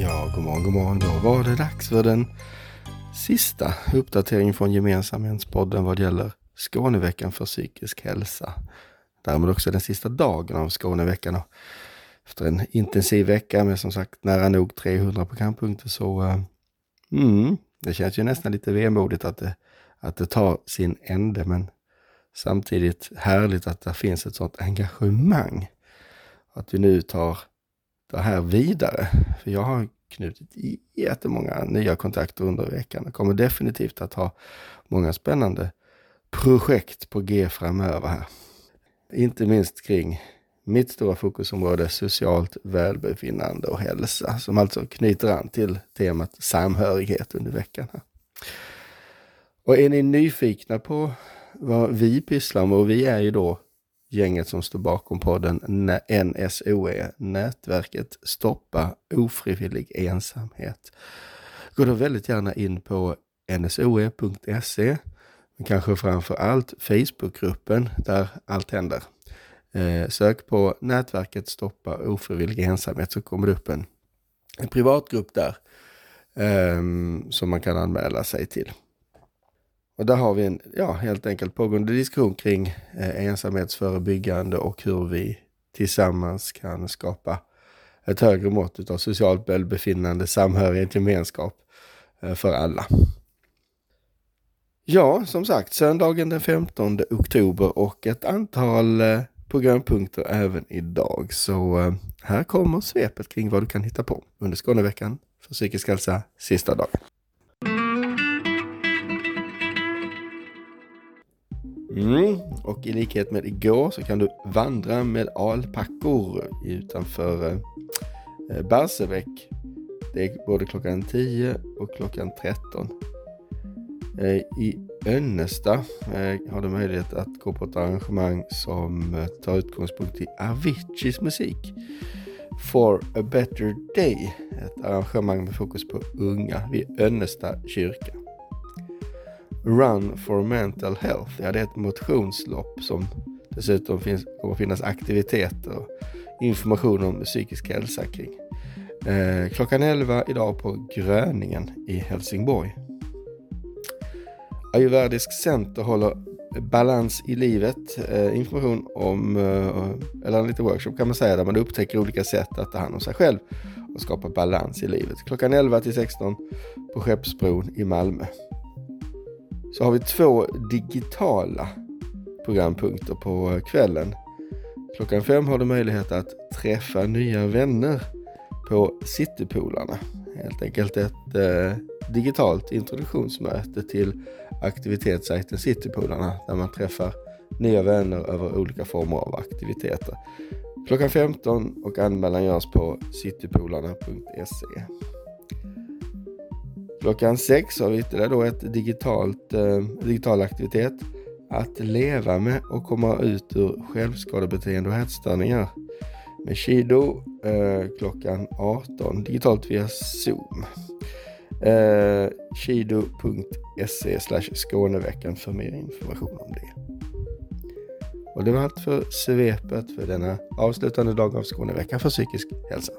Ja, god morgon, god morgon. Då var det dags för den sista uppdateringen från Gemensamhetspodden vad gäller Skåneveckan för psykisk hälsa. Därmed också den sista dagen av Skåneveckan. Efter en intensiv vecka med som sagt nära nog 300 programpunkter så uh, mm, det känns ju nästan lite vemodigt att det, att det tar sin ände men samtidigt härligt att det finns ett sådant engagemang. Att vi nu tar det här vidare. För jag har knutit jättemånga nya kontakter under veckan och kommer definitivt att ha många spännande projekt på G framöver här. Inte minst kring mitt stora fokusområde socialt välbefinnande och hälsa som alltså knyter an till temat samhörighet under veckan. Här. Och är ni nyfikna på vad vi pysslar med och vi är ju då gänget som står bakom podden NSOE, Nätverket Stoppa ofrivillig ensamhet. Gå då väldigt gärna in på nsoe.se, men kanske framför allt Facebookgruppen där allt händer. Eh, sök på Nätverket Stoppa ofrivillig ensamhet så kommer det upp en, en privatgrupp där eh, som man kan anmäla sig till. Och där har vi en, ja, helt enkelt pågående diskussion kring eh, ensamhetsförebyggande och hur vi tillsammans kan skapa ett högre mått av socialt välbefinnande, samhörighet, gemenskap eh, för alla. Ja, som sagt, söndagen den 15 oktober och ett antal eh, programpunkter även idag. Så eh, här kommer svepet kring vad du kan hitta på under Skåneveckan för psykisk hälsa sista dagen. Mm. Och i likhet med igår så kan du vandra med alpackor utanför eh, Barsebäck. Det är både klockan 10 och klockan 13. Eh, I Önnesta eh, har du möjlighet att gå på ett arrangemang som eh, tar utgångspunkt i Aviciis musik. For a better day. Ett arrangemang med fokus på unga vid Önnesta kyrka. Run for Mental Health. Ja, det är ett motionslopp som dessutom finns, kommer att finnas aktiviteter och information om psykisk hälsa kring. Eh, klockan 11 idag på Gröningen i Helsingborg. Ayurvedisk Center håller Balans i livet, eh, information om, eh, eller en liten workshop kan man säga, där man upptäcker olika sätt att ta hand om sig själv och skapa balans i livet. Klockan 11 till 16 på Skeppsbron i Malmö så har vi två digitala programpunkter på kvällen. Klockan fem har du möjlighet att träffa nya vänner på Citypolarna. Helt enkelt ett eh, digitalt introduktionsmöte till aktivitetssajten Citypolarna där man träffar nya vänner över olika former av aktiviteter. Klockan 15 och anmälan görs på citypolarna.se. Klockan sex har vi ytterligare då ett digitalt, eh, digital aktivitet. Att leva med och komma ut ur självskadebeteende och ätstörningar. Med Shido eh, klockan 18 digitalt via Zoom. Eh, Shido.se Skåneveckan för mer information om det. Och det var allt för svepet för denna avslutande dag av Skåneveckan för psykisk hälsa.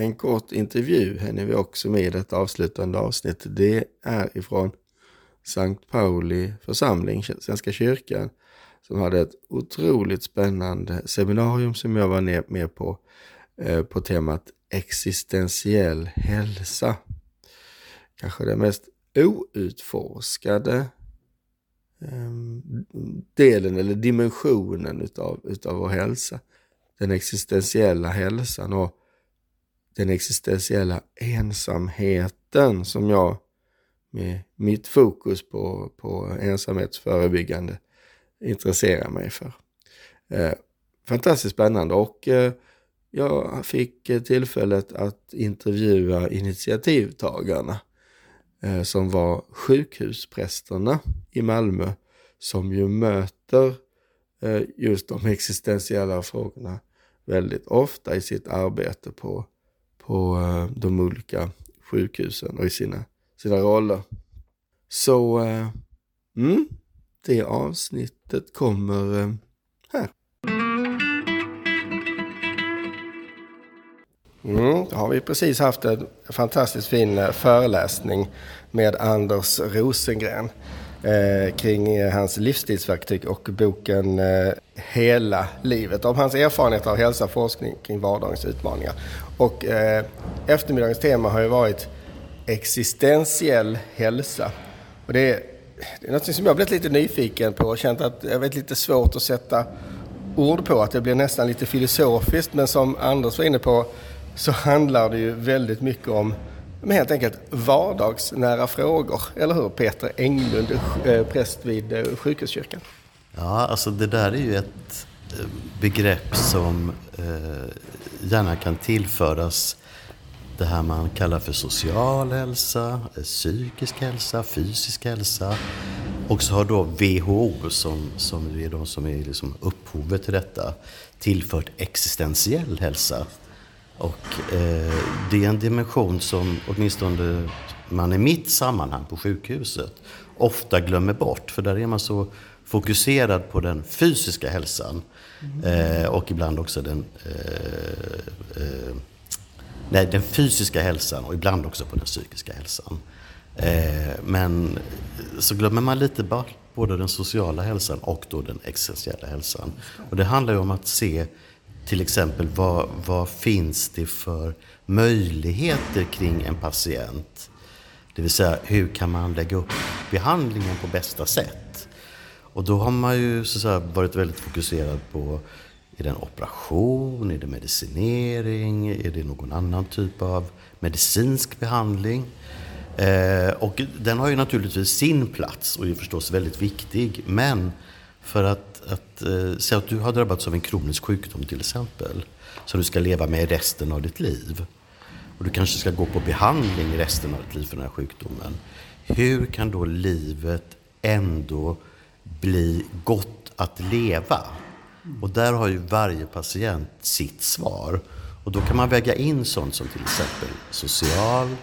En kort intervju hinner vi också med i detta avslutande avsnitt. Det är ifrån Sankt Pauli församling, Svenska kyrkan, som hade ett otroligt spännande seminarium som jag var med på, eh, på temat existentiell hälsa. Kanske den mest outforskade ehm, delen eller dimensionen utav, utav vår hälsa. Den existentiella hälsan och den existentiella ensamheten som jag med mitt fokus på, på ensamhetsförebyggande intresserar mig för. Eh, fantastiskt spännande och eh, jag fick eh, tillfället att intervjua initiativtagarna eh, som var sjukhusprästerna i Malmö som ju möter eh, just de existentiella frågorna väldigt ofta i sitt arbete på på eh, de olika sjukhusen och i sina, sina roller. Så eh, mm, det avsnittet kommer eh, här. Mm, då har vi precis haft en fantastiskt fin eh, föreläsning med Anders Rosengren eh, kring eh, hans livsstilsverktyg och boken eh, Hela livet. Om hans erfarenheter av hälsa och forskning kring vardagens utmaningar. Och eh, eftermiddagens tema har ju varit existentiell hälsa. Och det är, det är något som jag blivit lite nyfiken på och känt att jag vet lite svårt att sätta ord på. Att det blir nästan lite filosofiskt. Men som Anders var inne på så handlar det ju väldigt mycket om men helt enkelt vardagsnära frågor. Eller hur Peter Englund, eh, präst vid eh, sjukhuskyrkan? Ja, alltså det där är ju ett eh, begrepp som gärna kan tillföras det här man kallar för social hälsa, psykisk hälsa, fysisk hälsa. Och så har då WHO, som, som är de som är liksom upphovet till detta, tillfört existentiell hälsa. Och eh, det är en dimension som åtminstone man i mitt sammanhang på sjukhuset ofta glömmer bort. För där är man så fokuserad på den fysiska hälsan eh, och ibland också den, eh, eh nej, den fysiska hälsan och ibland också på den psykiska hälsan. Eh, men så glömmer man lite bort både den sociala hälsan och då den existentiella hälsan. Och det handlar ju om att se till exempel vad, vad finns det för möjligheter kring en patient? Det vill säga hur kan man lägga upp behandlingen på bästa sätt? Och då har man ju så säga, varit väldigt fokuserad på är det en operation? Är det medicinering? Är det någon annan typ av medicinsk behandling? Eh, och den har ju naturligtvis sin plats och är förstås väldigt viktig. Men för att att eh, säga att du har drabbats av en kronisk sjukdom till exempel, som du ska leva med resten av ditt liv. Och du kanske ska gå på behandling resten av ditt liv för den här sjukdomen. Hur kan då livet ändå bli gott att leva? Och där har ju varje patient sitt svar. Och då kan man väga in sånt som till exempel social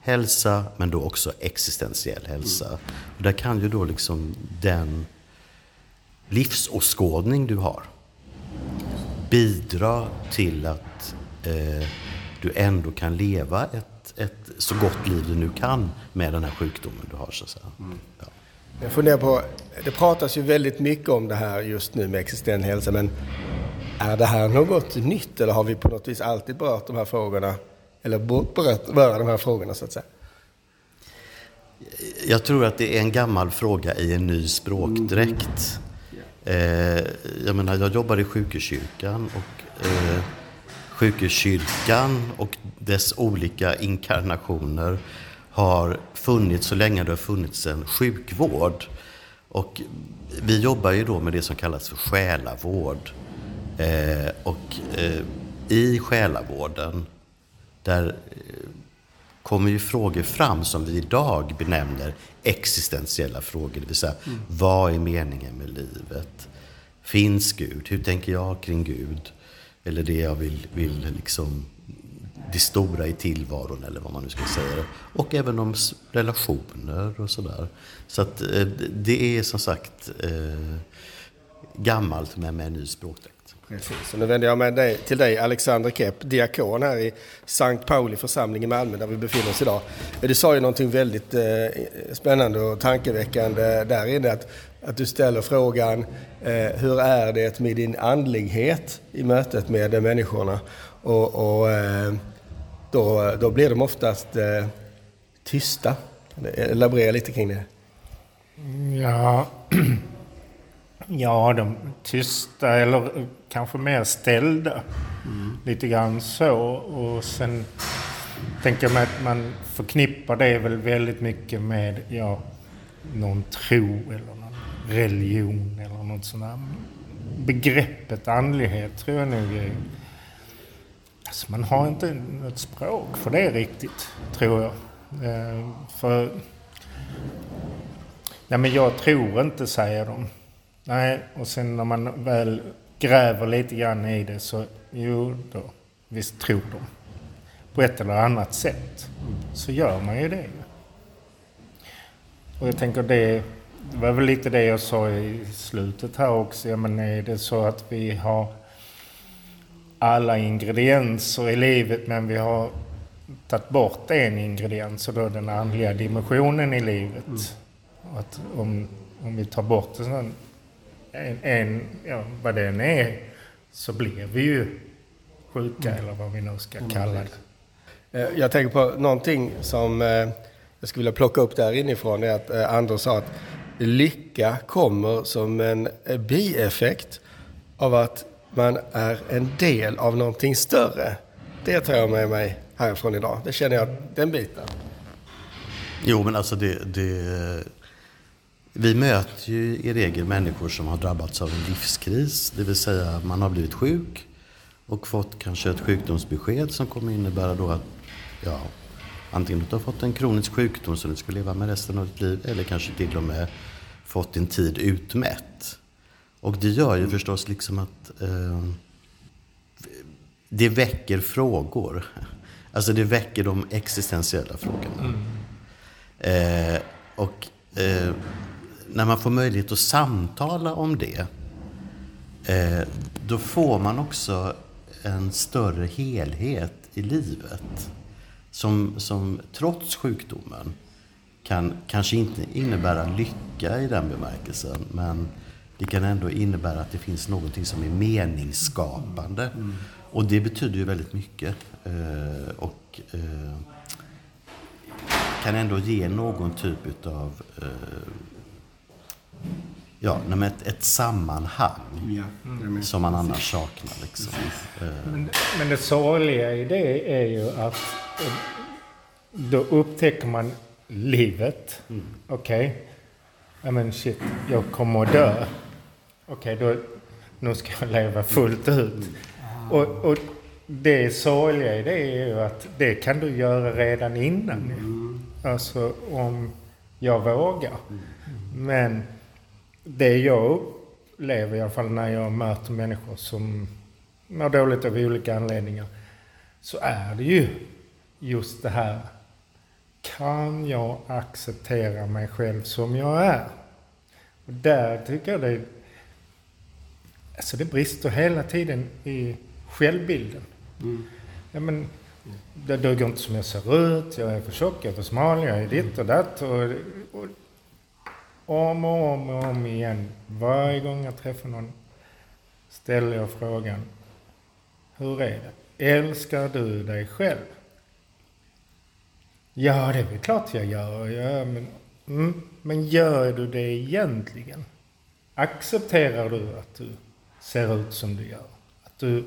hälsa, men då också existentiell hälsa. Och där kan ju då liksom den livsåskådning du har bidra till att eh, du ändå kan leva ett, ett så gott liv du nu kan med den här sjukdomen du har. Så. Mm. Ja. Jag funderar på, det pratas ju väldigt mycket om det här just nu med existentiell hälsa, men är det här något nytt eller har vi på något vis alltid berört de här frågorna? Eller berört, berört de här frågorna så att säga? Jag tror att det är en gammal fråga i en ny språkdräkt. Eh, jag menar, jag jobbar i sjukhuskyrkan och eh, sjukhuskyrkan och dess olika inkarnationer har funnits så länge det har funnits en sjukvård. Och vi jobbar ju då med det som kallas för själavård. Eh, och eh, i själavården, där eh, kommer ju frågor fram som vi idag benämner existentiella frågor. Det vill säga, mm. vad är meningen med livet? Finns Gud? Hur tänker jag kring Gud? Eller det jag vill, vill liksom, det stora i tillvaron eller vad man nu ska säga. Och även om relationer och sådär. Så att eh, det är som sagt eh, gammalt men med en ny språkdräkt. Precis, och nu vänder jag mig dig, till dig Alexander Kepp, diakon här i Sankt Pauli församling i Malmö där vi befinner oss idag. Du sa ju någonting väldigt eh, spännande och tankeväckande där inne. Att, att du ställer frågan eh, hur är det med din andlighet i mötet med människorna? Och, och eh, då, då blir de oftast eh, tysta. Elaborera lite kring det. Ja, Ja, de tysta eller kanske mer ställda. Mm. Lite grann så. Och sen tänker jag mig att man förknippar det väl väldigt mycket med ja, någon tro eller någon religion eller något sånt där. Begreppet andlighet tror jag nog är... Alltså man har inte något språk för det riktigt, tror jag. Eh, för... Nej men jag tror inte, säger de. Nej, och sen när man väl gräver lite grann i det så, jo då, visst tror de. På ett eller annat sätt så gör man ju det. Och jag tänker det, det var väl lite det jag sa i slutet här också. Ja, men är det så att vi har alla ingredienser i livet men vi har tagit bort en ingrediens och då den andliga dimensionen i livet. Mm. Att om, om vi tar bort en, sån, en, en ja, vad den är så blir vi ju sjuka mm. eller vad vi nu ska kalla det. Eh, jag tänker på någonting som eh, jag skulle vilja plocka upp där inifrån. är att eh, Anders sa att lycka kommer som en bieffekt av att man är en del av någonting större. Det tar jag med mig härifrån idag. Det känner jag, den biten. Jo, men alltså det, det... Vi möter ju i regel människor som har drabbats av en livskris. Det vill säga man har blivit sjuk och fått kanske ett sjukdomsbesked som kommer innebära då att ja, antingen att du har fått en kronisk sjukdom som du ska leva med resten av ditt liv eller kanske till och med fått din tid utmätt. Och det gör ju förstås liksom att eh, det väcker frågor. Alltså det väcker de existentiella frågorna. Mm. Eh, och eh, när man får möjlighet att samtala om det, eh, då får man också en större helhet i livet. Som, som trots sjukdomen kan kanske inte innebära lycka i den bemärkelsen, men det kan ändå innebära att det finns någonting som är meningsskapande. Mm. Och det betyder ju väldigt mycket. Eh, och eh, kan ändå ge någon typ av ja, ett, ett sammanhang ja, mm. som man annars saknar. Liksom. Eh. Men, men det sorgliga i det är ju att eh, då upptäcker man livet. Mm. Okej, okay. men shit, jag kommer att dö. Okej, okay, då, nu ska jag leva fullt ut. Mm. Och, och det sorgliga i det är ju att det kan du göra redan innan. Mm. Alltså om jag vågar. Mm. Men det jag upplever i alla fall när jag möter människor som mår dåligt av olika anledningar. Så är det ju just det här. Kan jag acceptera mig själv som jag är? Och där tycker jag det Alltså det brister hela tiden i självbilden. Mm. Ja, men, det duger inte som jag ser ut, jag är för tjock, jag är för smal, jag är ditt och datt. Och, och, om och om och om igen, varje gång jag träffar någon, ställer jag frågan, hur är det? Älskar du dig själv? Ja, det är väl klart jag gör. Ja, men, mm, men gör du det egentligen? Accepterar du att du ser ut som du gör? Att du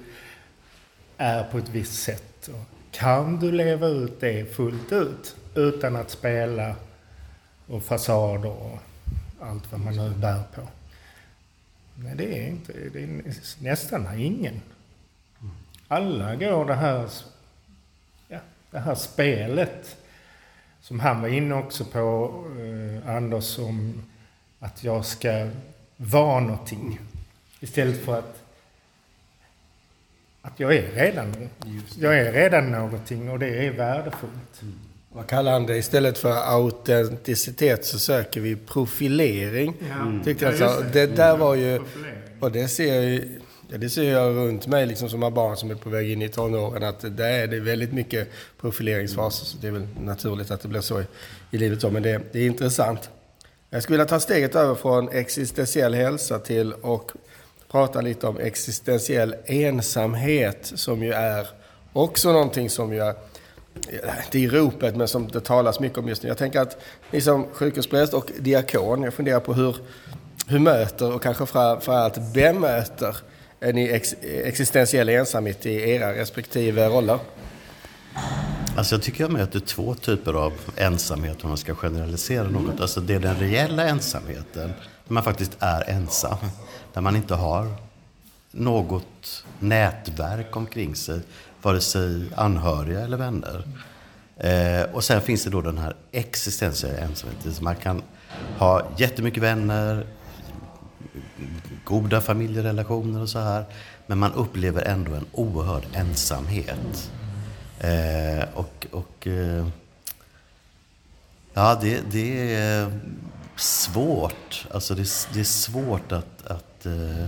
är på ett visst sätt? Kan du leva ut det fullt ut utan att spela och fasader och allt vad man nu bär på. Nej, det är inte. Det är nästan ingen. Alla går det här, ja, det här spelet som han var inne också på, eh, Anders, om att jag ska vara någonting. Istället för att, att jag är redan, jag är redan någonting och det är värdefullt. Mm. Vad kallar han det? Istället för autenticitet så söker vi profilering. Mm. Tyckte jag ja, det. där var ju... Och det ser jag ju... Ja, det ser jag runt mig liksom som har barn som är på väg in i tonåren att där är det väldigt mycket profileringsfaser. Så det är väl naturligt att det blir så i, i livet. Så, men det, det, är intressant. Jag skulle vilja ta steget över från existentiell hälsa till och prata lite om existentiell ensamhet som ju är också någonting som jag det i ropet, men som det talas mycket om just nu. Jag tänker att ni som sjukhuspräst och diakon, jag funderar på hur, hur möter och kanske framförallt bemöter ni ex, existentiell ensamhet i era respektive roller? Alltså jag tycker jag möter två typer av ensamhet om man ska generalisera något. Alltså det är den reella ensamheten, när man faktiskt är ensam. Där man inte har något nätverk omkring sig vare sig anhöriga eller vänner. Eh, och sen finns det då den här existentiella ensamheten. Man kan ha jättemycket vänner, goda familjerelationer och så här. Men man upplever ändå en oerhörd ensamhet. Eh, och, och eh, ja, det, det, är svårt. Alltså det, det är svårt att, att eh,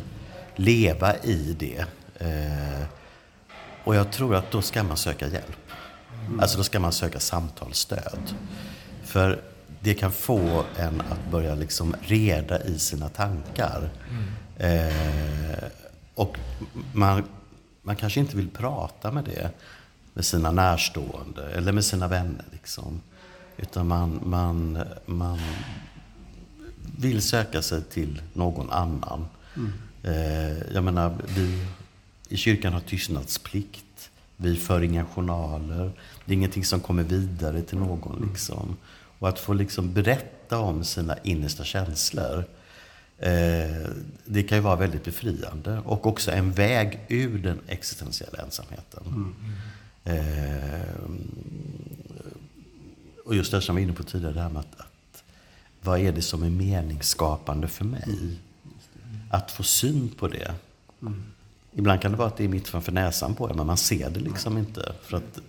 leva i det. Eh, och jag tror att då ska man söka hjälp. Mm. Alltså då ska man söka samtalsstöd. För det kan få en att börja liksom reda i sina tankar. Mm. Eh, och man, man kanske inte vill prata med det med sina närstående eller med sina vänner. Liksom. Utan man, man, man vill söka sig till någon annan. Mm. Eh, jag menar, vi i kyrkan har tystnadsplikt. Vi för inga journaler. Det är ingenting som kommer vidare till någon. Mm. Liksom. Och att få liksom berätta om sina innersta känslor. Eh, det kan ju vara väldigt befriande. Och också en väg ur den existentiella ensamheten. Mm. Eh, och just det som vi var inne på tidigare, det här med att, att vad är det som är meningsskapande för mig? Att få syn på det. Mm. Ibland kan det vara att det är mitt framför näsan på en, men man ser det liksom inte. För att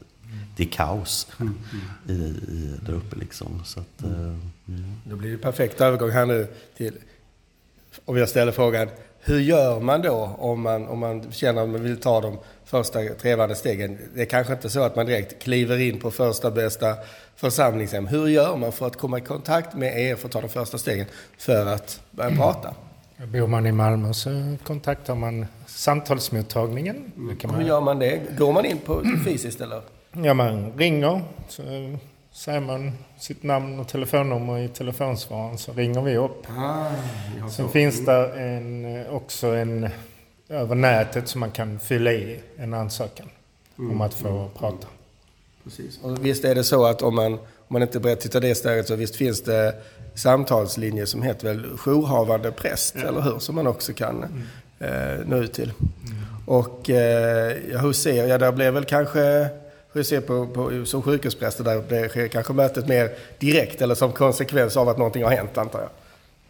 det är kaos mm. i, i, där uppe liksom. Så att, mm. mm. Då blir det perfekt övergång här nu till, om jag ställer frågan, hur gör man då om man, om man känner att man vill ta de första trevande stegen? Det är kanske inte så att man direkt kliver in på första bästa församlingshem. Hur gör man för att komma i kontakt med er för att ta de första stegen för att börja prata? Bor man i Malmö så kontaktar man samtalsmottagningen. Man... Hur gör man det? Går man in på fysiskt eller? Ja, man ringer. Så säger man sitt namn och telefonnummer i telefonsvararen så ringer vi upp. Ah, Sen finns det en, också en över nätet som man kan fylla i en ansökan mm. om att få mm. prata. Precis. Och visst är det så att om man, om man inte är beredd ta det steget så visst finns det samtalslinjer som heter väl jourhavande präst, ja. eller hur? Som man också kan mm. eh, nå ut till. Mm. Och eh, hur ser jag? Där blev väl kanske hur ser på, på, som sjukhuspräster där det sker kanske mötet mer direkt eller som konsekvens av att någonting har hänt antar jag?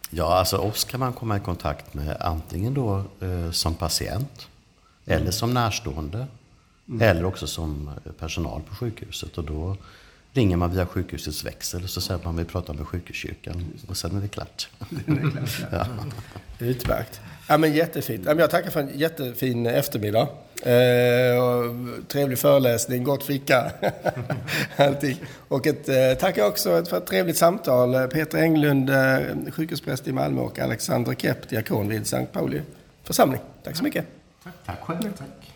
Ja, alltså oss kan man komma i kontakt med antingen då eh, som patient mm. eller som närstående. Mm. Eller också som personal på sjukhuset. Och då ringer man via sjukhusets växel och så säger man att vi pratar med sjukhuskyrkan. Och sen är det klart. Det är klart ja. Utmärkt. Ja, men jättefint. Jag tackar för en jättefin eftermiddag. Eh, trevlig föreläsning, gott fika. Allting. Och ett, eh, tackar också för ett trevligt samtal. Peter Englund, eh, sjukhuspräst i Malmö och Alexander Kepp, diakon vid Sankt Pauli församling. Tack så mycket. Tack, tack själv. Tack.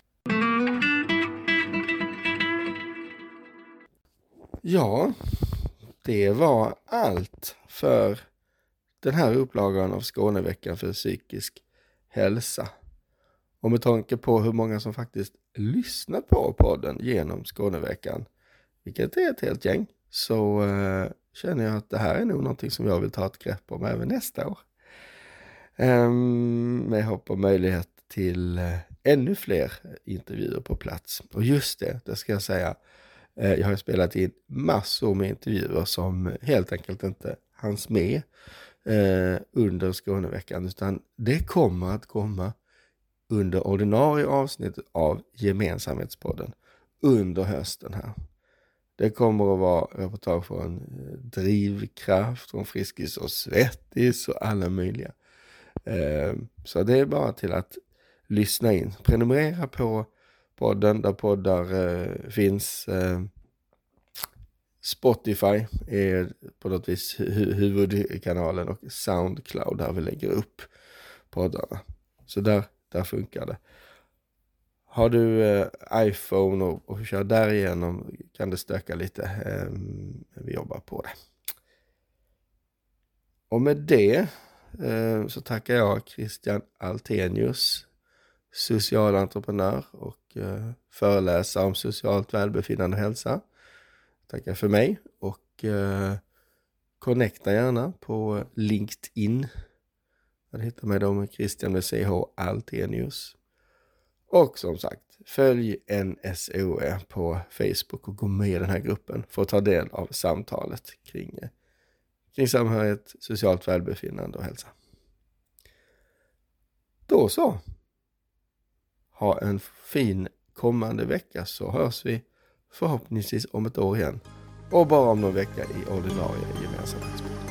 Ja, det var allt för den här upplagan av Skåneveckan för psykisk hälsa. Och med tanke på hur många som faktiskt lyssnat på podden genom Skåneveckan, vilket är ett helt gäng, så eh, känner jag att det här är nog någonting som jag vill ta ett grepp om även nästa år. Ehm, med hopp om möjlighet till eh, ännu fler intervjuer på plats. Och just det, det ska jag säga, Eh, jag har spelat in massor med intervjuer som helt enkelt inte hanns med eh, under Skåneveckan, utan det kommer att komma under ordinarie avsnitt av Gemensamhetspodden under hösten här. Det kommer att vara reportage från eh, Drivkraft, från Friskis och Svettis och alla möjliga. Så det är bara till att lyssna in. Prenumerera på podden där poddar eh, finns. Eh, Spotify är på något vis huvudkanalen och Soundcloud där vi lägger upp poddarna. Så där där funkar det. Har du eh, iPhone och, och kör därigenom kan det stöka lite. Eh, vi jobbar på det. Och med det eh, så tackar jag Christian Altenius, social entreprenör och eh, föreläsare om socialt välbefinnande och hälsa. Tackar för mig och eh, connecta gärna på LinkedIn där hittar mig då med Christian med CH Altenius. Och som sagt, följ NSOE på Facebook och gå med i den här gruppen för att ta del av samtalet kring, eh, kring samhörighet, socialt välbefinnande och hälsa. Då så. Ha en fin kommande vecka så hörs vi förhoppningsvis om ett år igen. Och bara om någon vecka i ordinarie gemensamhetspodd.